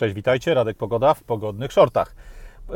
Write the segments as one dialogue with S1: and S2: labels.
S1: Cześć, witajcie, Radek Pogoda w pogodnych shortach.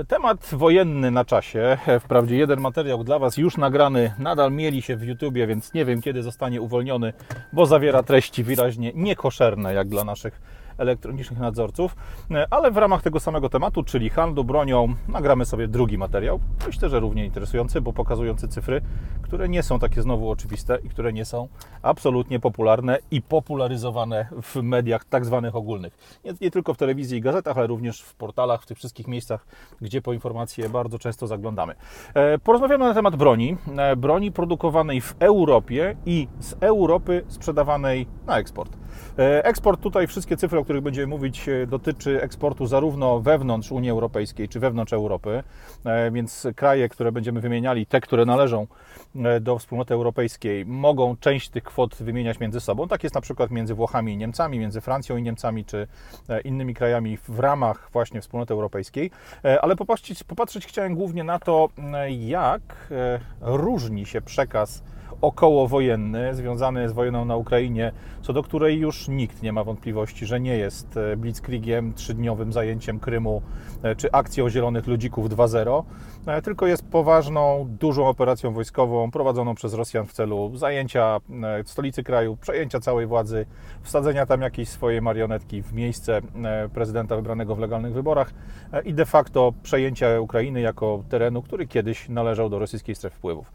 S1: Temat wojenny na czasie. Wprawdzie jeden materiał dla Was już nagrany, nadal mieli się w YouTubie, więc nie wiem kiedy zostanie uwolniony, bo zawiera treści wyraźnie niekoszerne jak dla naszych elektronicznych nadzorców, e, ale w ramach tego samego tematu, czyli handlu bronią, nagramy sobie drugi materiał. Myślę, że równie interesujący, bo pokazujący cyfry, które nie są takie znowu oczywiste i które nie są absolutnie popularne i popularyzowane w mediach tak zwanych ogólnych. Nie, nie tylko w telewizji i gazetach, ale również w portalach, w tych wszystkich miejscach, gdzie po informacje bardzo często zaglądamy. E, porozmawiamy na temat broni. E, broni produkowanej w Europie i z Europy sprzedawanej na eksport. Eksport tutaj, wszystkie cyfry, o których będziemy mówić, e, dotyczy eksportu zarówno wewnątrz Unii Europejskiej, czy wewnątrz Europy, e, więc kraje, które będziemy wymieniali, te, które należą e, do wspólnoty europejskiej, mogą część tych kwot wymieniać między sobą. Tak jest na przykład między Włochami i Niemcami, między Francją i Niemcami, czy innymi krajami w ramach właśnie wspólnoty europejskiej. Ale popatrzeć, popatrzeć chciałem głównie na to, jak różni się przekaz okołowojenny związany z wojną na Ukrainie, co do której już nikt nie ma wątpliwości, że nie jest e, blitzkriegiem, trzydniowym zajęciem Krymu e, czy akcją Zielonych Ludzików 2.0, e, tylko jest poważną, dużą operacją wojskową prowadzoną przez Rosjan w celu zajęcia stolicy kraju, przejęcia całej władzy, wsadzenia tam jakiejś swojej marionetki w miejsce prezydenta wybranego w legalnych wyborach i de facto przejęcia Ukrainy jako terenu, który kiedyś należał do rosyjskiej strefy wpływów.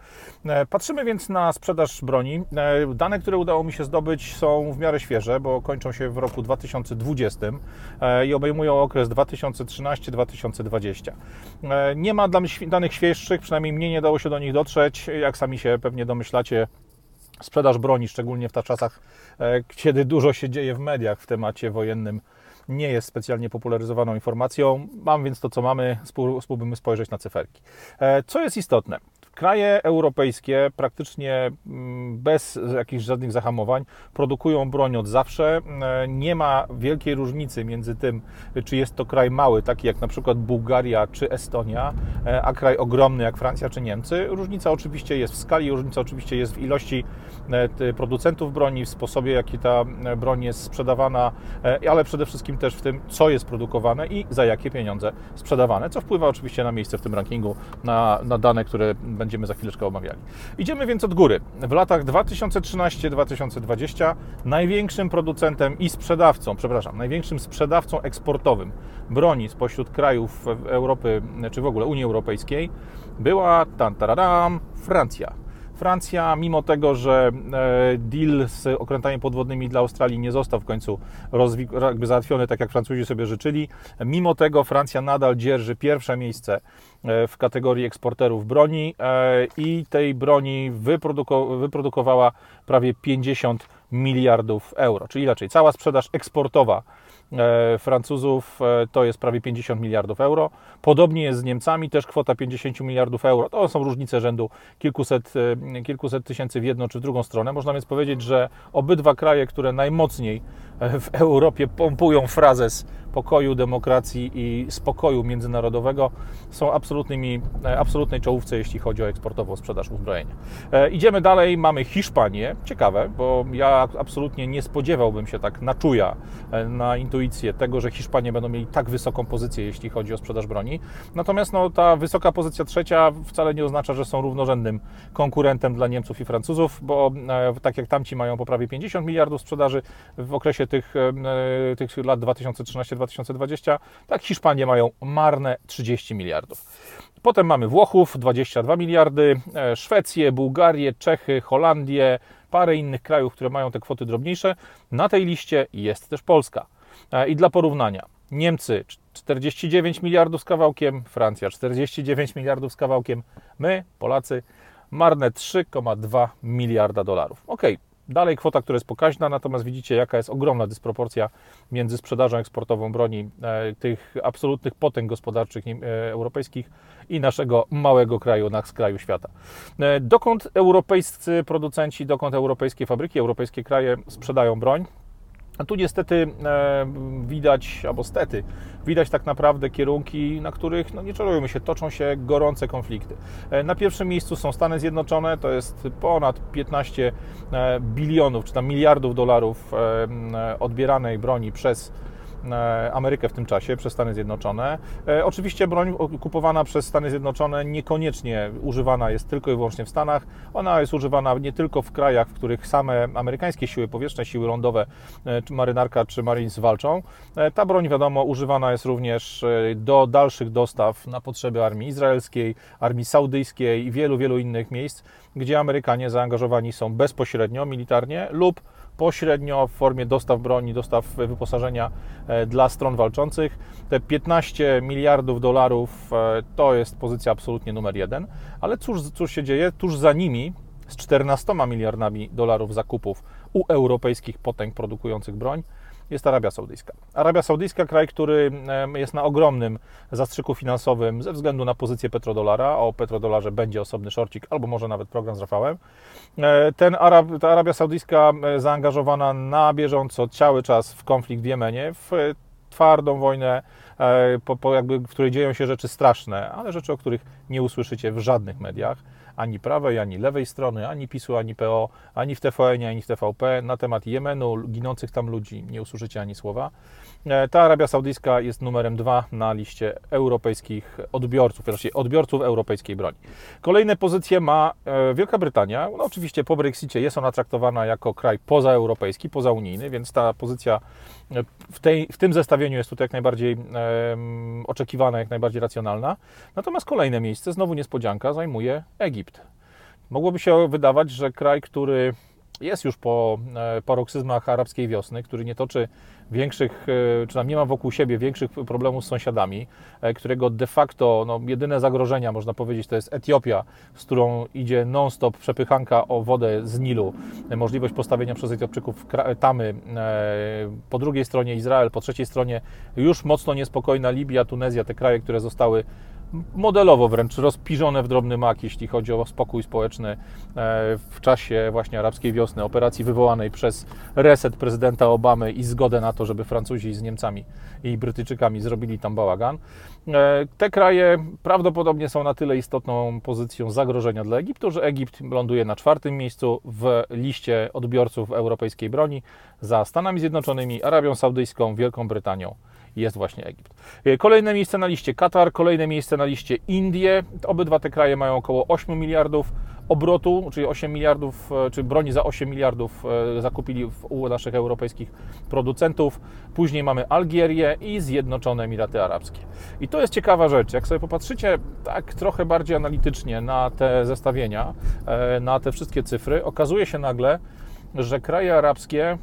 S1: Patrzymy więc na sprzedaż broni. E, dane, które udało mi się zdobyć, są w miarę świeże, bo kończą się w roku 2020 e, i obejmują okres 2013-2020. E, nie ma danych świeższych, przynajmniej mnie nie dało się do nich dotrzeć. Jak sami się pewnie domyślacie, sprzedaż broni, szczególnie w tych czasach, kiedy dużo się dzieje w mediach w temacie wojennym, nie jest specjalnie popularyzowaną informacją. Mam więc to, co mamy, spróbujmy spojrzeć na cyferki. Co jest istotne? Kraje europejskie praktycznie mm, bez jakichś żadnych zahamowań produkują broń od zawsze. E, nie ma wielkiej różnicy między tym, czy jest to kraj mały, taki jak na przykład Bułgaria czy Estonia, e, a kraj ogromny jak Francja czy Niemcy. Różnica oczywiście jest w skali, różnica oczywiście jest w ilości e, producentów broni, w sposobie, jaki ta broń jest sprzedawana, ale przede wszystkim też w tym, co jest produkowane i za jakie pieniądze sprzedawane, co wpływa oczywiście na miejsce w tym rankingu, na, na dane, które będziemy za chwileczkę omawiali. Idziemy więc od góry. W latach 2013-2020 największym producentem i sprzedawcą, przepraszam, największym sprzedawcą eksportowym broni spośród krajów Europy, czy w ogóle Unii Europejskiej była tan, tararam, Francja. Francja, mimo tego, że e, deal z okrętami podwodnymi dla Australii nie został w końcu jakby załatwiony tak, jak Francuzi sobie życzyli, mimo tego Francja nadal dzierży pierwsze miejsce e, w kategorii eksporterów broni e, i tej broni wyproduko wyprodukowała prawie 50 miliardów euro, czyli inaczej, cała sprzedaż eksportowa E, Francuzów e, to jest prawie 50 miliardów euro. Podobnie jest z Niemcami, też kwota 50 miliardów euro. To są różnice rzędu kilkuset, e, kilkuset tysięcy w jedną czy w drugą stronę. Można więc powiedzieć, że obydwa kraje, które najmocniej w Europie pompują frazes pokoju, demokracji i spokoju międzynarodowego są absolutnymi, e, absolutnej czołówce, jeśli chodzi o eksportową sprzedaż uzbrojenia. E, idziemy dalej, mamy Hiszpanię. Ciekawe, bo ja absolutnie nie spodziewałbym się tak na czuja, e, na intuicję tego, że Hiszpanie będą mieli tak wysoką pozycję, jeśli chodzi o sprzedaż broni. Natomiast no, ta wysoka pozycja trzecia wcale nie oznacza, że są równorzędnym konkurentem dla Niemców i Francuzów, bo tak jak tamci mają po prawie 50 miliardów sprzedaży w okresie tych, tych lat 2013 2020, tak Hiszpanie mają marne 30 miliardów. Potem mamy Włochów 22 miliardy, e, Szwecję, Bułgarię, Czechy, Holandię, parę innych krajów, które mają te kwoty drobniejsze. Na tej liście jest też Polska. E, I dla porównania, Niemcy 49 miliardów z kawałkiem, Francja 49 miliardów z kawałkiem, my, Polacy, marne 3,2 miliarda dolarów. Ok, Dalej kwota, która jest pokaźna, natomiast widzicie, jaka jest ogromna dysproporcja między sprzedażą eksportową broni e, tych absolutnych potęg gospodarczych e, europejskich i naszego małego kraju na skraju świata. E, dokąd europejscy producenci, dokąd europejskie fabryki, europejskie kraje sprzedają broń? A tu niestety e, widać, albo stety, widać tak naprawdę kierunki, na których, no nie czarujmy się, toczą się gorące konflikty. E, na pierwszym miejscu są Stany Zjednoczone, to jest ponad 15 e, bilionów, czy tam miliardów dolarów odbieranej broni przez Amerykę w tym czasie przez Stany Zjednoczone. E, oczywiście broń kupowana przez Stany Zjednoczone niekoniecznie używana jest tylko i wyłącznie w Stanach. Ona jest używana nie tylko w krajach, w których same amerykańskie siły powietrzne, siły lądowe, czy marynarka, czy Marines walczą. Ta broń, wiadomo, używana jest również do dalszych dostaw na potrzeby armii izraelskiej, armii saudyjskiej i wielu, wielu innych miejsc, gdzie Amerykanie zaangażowani są bezpośrednio militarnie lub pośrednio w formie dostaw broni, dostaw wyposażenia e, dla stron walczących. Te 15 miliardów dolarów e, to jest pozycja absolutnie numer jeden, ale cóż, cóż się dzieje? Tuż za nimi z 14 miliardami dolarów zakupów u europejskich potęg produkujących broń jest Arabia Saudyjska. Arabia Saudyjska, kraj, który jest na ogromnym zastrzyku finansowym ze względu na pozycję petrodolara. O petrodolarze będzie osobny szorcik, albo może nawet program z Rafałem. E, ten Arab, ta Arabia Saudyjska e, zaangażowana na bieżąco cały czas w konflikt w Jemenie, w twardą wojnę, e, po, po jakby, w której dzieją się rzeczy straszne, ale rzeczy, o których nie usłyszycie w żadnych mediach ani prawej, ani lewej strony, ani PiSu, ani PO, ani w TVN, ani w TVP na temat Jemenu, ginących tam ludzi nie usłyszycie ani słowa. E, ta Arabia Saudyjska jest numerem dwa na liście europejskich odbiorców, właściwie odbiorców europejskiej broni. Kolejne pozycje ma e, Wielka Brytania. No oczywiście po Brexicie jest ona traktowana jako kraj pozaeuropejski, pozaunijny, więc ta pozycja e, w, tej, w tym zestawieniu jest tutaj jak najbardziej oczekiwana, jak najbardziej racjonalna. Natomiast kolejne miejsce, znowu niespodzianka, zajmuje Egipt. Mogłoby się wydawać, że kraj, który jest już po paroksyzmach arabskiej wiosny, który nie toczy większych, e, czy nie ma wokół siebie większych problemów z sąsiadami, e, którego de facto no, jedyne zagrożenia, można powiedzieć, to jest Etiopia, z którą idzie non-stop przepychanka o wodę z Nilu, e, możliwość postawienia przez Etiopczyków tamy, po drugiej stronie Izrael, po trzeciej stronie. Już mocno niespokojna Libia, Tunezja, te kraje, które zostały modelowo wręcz rozpiżone w drobny mak, jeśli chodzi o spokój społeczny w czasie właśnie arabskiej wiosny, operacji wywołanej przez reset prezydenta Obamy i zgodę na to, żeby Francuzi z Niemcami i Brytyjczykami zrobili tam bałagan. E, te kraje prawdopodobnie są na tyle istotną pozycją zagrożenia dla Egiptu, że Egipt ląduje na czwartym miejscu w liście odbiorców europejskiej broni za Stanami Zjednoczonymi, Arabią Saudyjską, Wielką Brytanią jest właśnie Egipt. E, kolejne miejsce na liście Katar, kolejne miejsce na liście Indie. Obydwa te kraje mają około 8 miliardów obrotu, czyli 8 miliardów, e, czy broni za 8 miliardów e, zakupili u naszych europejskich producentów. Później mamy Algierię i Zjednoczone Emiraty Arabskie. I to jest ciekawa rzecz. Jak sobie popatrzycie tak trochę bardziej analitycznie na te zestawienia, na te wszystkie cyfry, okazuje się nagle, że kraje arabskie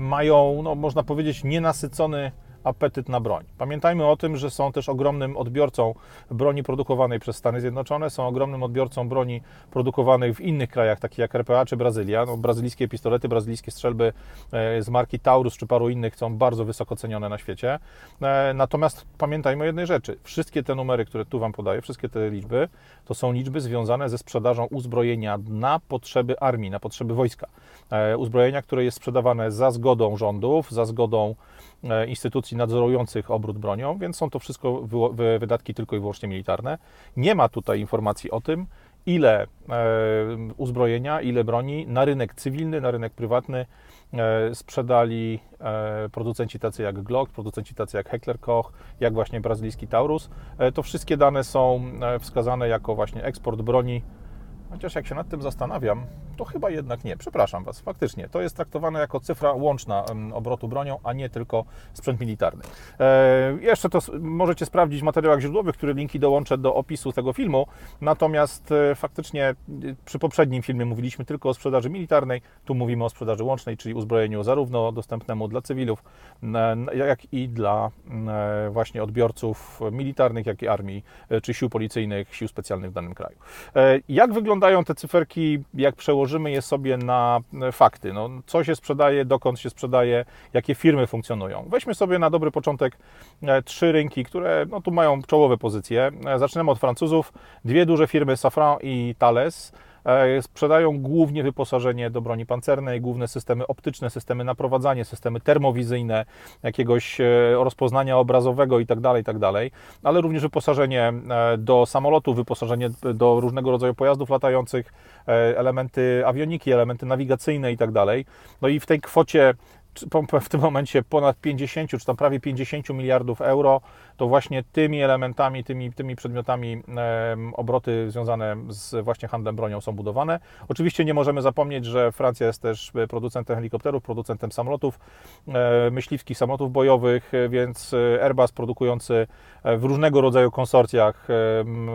S1: mają, no, można powiedzieć, nienasycony apetyt na broń. Pamiętajmy o tym, że są też ogromnym odbiorcą broni produkowanej przez Stany Zjednoczone, są ogromnym odbiorcą broni produkowanej w innych krajach, takich jak RPA czy Brazylia. No, brazylijskie pistolety, brazylijskie strzelby e, z marki Taurus czy paru innych są bardzo wysoko cenione na świecie. E, natomiast pamiętajmy o jednej rzeczy. Wszystkie te numery, które tu Wam podaję, wszystkie te liczby, to są liczby związane ze sprzedażą uzbrojenia na potrzeby armii, na potrzeby wojska. E, uzbrojenia, które jest sprzedawane za zgodą rządów, za zgodą instytucji nadzorujących obrót bronią, więc są to wszystko wydatki tylko i wyłącznie militarne. Nie ma tutaj informacji o tym, ile e, uzbrojenia, ile broni na rynek cywilny, na rynek prywatny e, sprzedali producenci tacy jak Glock, producenci tacy jak Heckler Koch, jak właśnie brazylijski Taurus. To wszystkie dane są wskazane jako właśnie eksport broni Chociaż jak się nad tym zastanawiam, to chyba jednak nie. Przepraszam Was, faktycznie. To jest traktowane jako cyfra łączna obrotu bronią, a nie tylko sprzęt militarny. E, jeszcze to możecie sprawdzić w materiałach źródłowych, które linki dołączę do opisu tego filmu. Natomiast e, faktycznie e, przy poprzednim filmie mówiliśmy tylko o sprzedaży militarnej. Tu mówimy o sprzedaży łącznej, czyli uzbrojeniu zarówno dostępnemu dla cywilów, jak i dla e, właśnie odbiorców militarnych, jak i armii, e, czy sił policyjnych, sił specjalnych w danym kraju. E, jak wyglądają te cyferki, jak przełożyć przełożymy je sobie na e, fakty. No, co się sprzedaje, dokąd się sprzedaje, jakie firmy funkcjonują. Weźmy sobie na dobry początek e, trzy rynki, które no, tu mają czołowe pozycje. E, zaczynamy od Francuzów. Dwie duże firmy, Safran i Thales sprzedają głównie wyposażenie do broni pancernej, główne systemy optyczne, systemy naprowadzania, systemy termowizyjne, jakiegoś e, rozpoznania obrazowego itd., tak itd., tak ale również wyposażenie e, do samolotów, wyposażenie do różnego rodzaju pojazdów latających, elementy awioniki, elementy nawigacyjne itd. Tak no i w tej kwocie w tym momencie ponad 50, czy tam prawie 50 miliardów euro, to właśnie tymi elementami, tymi, tymi przedmiotami obroty związane z właśnie handlem bronią są budowane. Oczywiście nie możemy zapomnieć, że Francja jest też producentem helikopterów, producentem samolotów, e, myśliwskich samolotów bojowych, więc Airbus produkujący w różnego rodzaju konsorcjach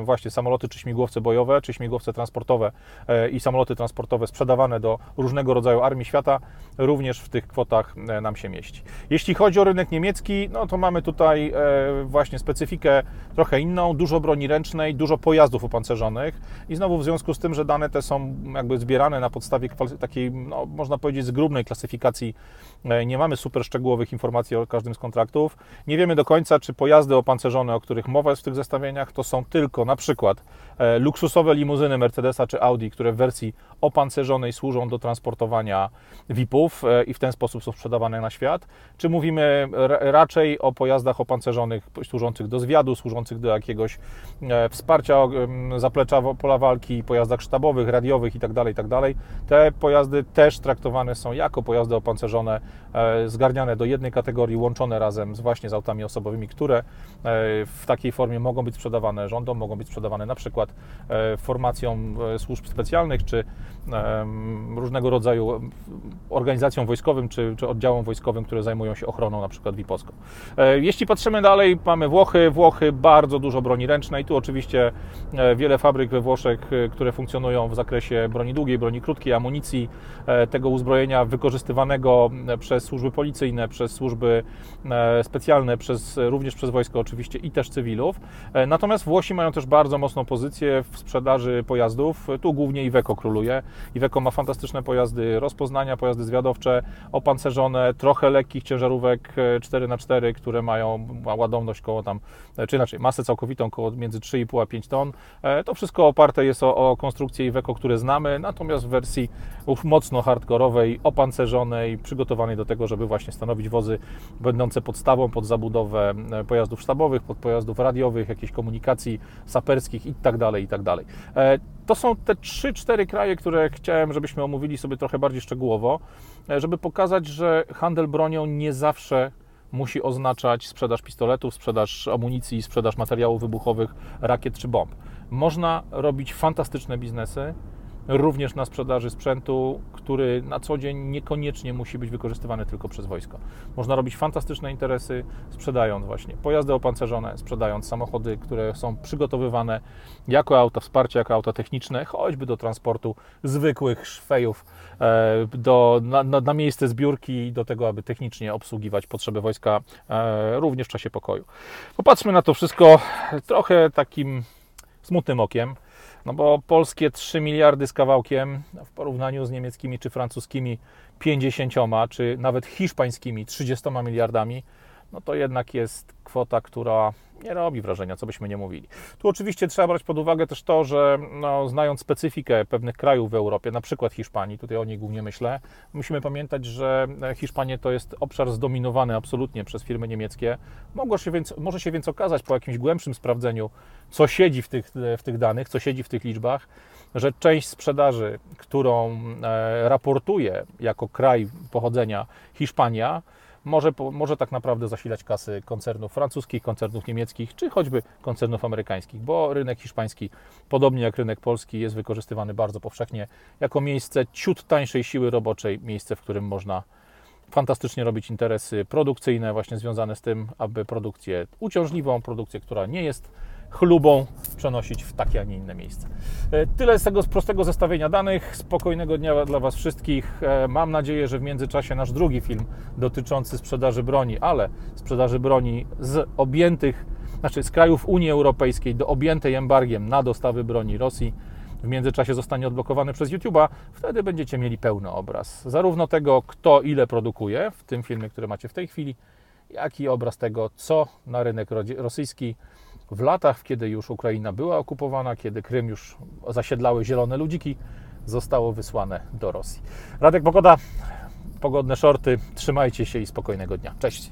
S1: właśnie samoloty czy śmigłowce bojowe, czy śmigłowce transportowe e, i samoloty transportowe sprzedawane do różnego rodzaju armii świata, również w tych kwotach e, nam się mieści. Jeśli chodzi o rynek niemiecki, no to mamy tutaj e, właśnie specyfikę trochę inną, dużo broni ręcznej, dużo pojazdów opancerzonych i znowu w związku z tym, że dane te są jakby zbierane na podstawie takiej, no, można powiedzieć, zgrubnej klasyfikacji, nie mamy super szczegółowych informacji o każdym z kontraktów, nie wiemy do końca, czy pojazdy opancerzone, o których mowa jest w tych zestawieniach, to są tylko na przykład e, luksusowe limuzyny Mercedesa czy Audi, które w wersji opancerzonej służą do transportowania VIP-ów e, i w ten sposób są sprzedawane na świat, czy mówimy raczej o pojazdach opancerzonych służących do zwiadu, służących do jakiegoś e, wsparcia zaplecza pola walki, pojazdach sztabowych, radiowych itd., tak itd. Tak Te pojazdy też traktowane są jako pojazdy opancerzone, zgarniane do jednej kategorii, łączone razem z właśnie z autami osobowymi, które w takiej formie mogą być sprzedawane rządom, mogą być sprzedawane na przykład e, formacjom e, służb specjalnych, czy różnego rodzaju organizacjom wojskowym, czy, czy oddziałom wojskowym, które zajmują się ochroną na przykład VIP-owską. E, jeśli patrzymy dalej, mamy Włochy. Włochy bardzo dużo broni ręcznej. Tu oczywiście wiele fabryk we Włoszech, które funkcjonują w zakresie broni długiej, broni krótkiej, amunicji, tego uzbrojenia wykorzystywanego przez służby policyjne, przez służby specjalne, przez, również przez wojsko oczywiście i też cywilów. E, natomiast Włosi mają też bardzo mocną pozycję w sprzedaży pojazdów. Tu głównie Iveco króluje. Iveco ma fantastyczne pojazdy rozpoznania, pojazdy opancerzone, trochę lekkich ciężarówek 4x4, e, które mają ładowność koło tam, e, czy inaczej, masę całkowitą koło między 3,5 a 5 ton. To wszystko oparte jest o, o konstrukcję Iveco, które znamy, natomiast w wersji mocno hardkorowej, opancerzonej, przygotowanej do tego, żeby właśnie stanowić wozy będące podstawą pod zabudowę pojazdów sztabowych, pod pojazdów radiowych, jakichś komunikacji saperskich itd. Tak itd. To są te 3-4 kraje, które chciałem, żebyśmy omówili sobie trochę bardziej szczegółowo, e, żeby pokazać, że handel bronią nie zawsze musi oznaczać sprzedaż pistoletów, sprzedaż amunicji, sprzedaż materiałów wybuchowych, rakiet czy bomb. Można robić fantastyczne biznesy, również na sprzedaży sprzętu, który na co dzień niekoniecznie musi być wykorzystywany tylko przez wojsko. Można robić fantastyczne interesy, sprzedając właśnie pojazdy opancerzone, sprzedając samochody, które są przygotowywane jako auta wsparcia, jako auta techniczne, choćby do transportu zwykłych szwejów e, do, na, na miejsce zbiórki do tego, aby technicznie obsługiwać potrzeby wojska e, również w czasie pokoju. Popatrzmy na to wszystko trochę takim smutnym okiem. No bo polskie 3 miliardy z kawałkiem w porównaniu z niemieckimi czy francuskimi 50, czy nawet hiszpańskimi 30 miliardami, no to jednak jest kwota, która nie robi wrażenia, co byśmy nie mówili. Tu oczywiście trzeba brać pod uwagę też to, że no, znając specyfikę pewnych krajów w Europie, na przykład Hiszpanii, tutaj o niej głównie myślę, musimy pamiętać, że Hiszpania to jest obszar zdominowany absolutnie przez firmy niemieckie. Mogło się więc, może się więc okazać po jakimś głębszym sprawdzeniu, co siedzi w tych, w tych danych, co siedzi w tych liczbach, że część sprzedaży, którą e, raportuje jako kraj pochodzenia Hiszpania, może, może tak naprawdę zasilać kasy koncernów francuskich, koncernów niemieckich, czy choćby koncernów amerykańskich, bo rynek hiszpański, podobnie jak rynek polski, jest wykorzystywany bardzo powszechnie jako miejsce ciut tańszej siły roboczej, miejsce, w którym można fantastycznie robić interesy produkcyjne, właśnie związane z tym, aby produkcję uciążliwą, produkcję, która nie jest chlubą przenosić w takie, a nie inne miejsce. E, tyle z tego prostego zestawienia danych. Spokojnego dnia dla Was wszystkich. E, mam nadzieję, że w międzyczasie nasz drugi film dotyczący sprzedaży broni, ale sprzedaży broni z objętych, znaczy z krajów Unii Europejskiej do objętej embargiem na dostawy broni Rosji w międzyczasie zostanie odblokowany przez YouTube'a, wtedy będziecie mieli pełny obraz. Zarówno tego, kto ile produkuje, w tym filmie, który macie w tej chwili, jak i obraz tego, co na rynek rosyjski w latach, kiedy już Ukraina była okupowana, kiedy Krym już zasiedlały zielone ludziki, zostało wysłane do Rosji. Radek Pogoda, pogodne shorty, trzymajcie się i spokojnego dnia. Cześć!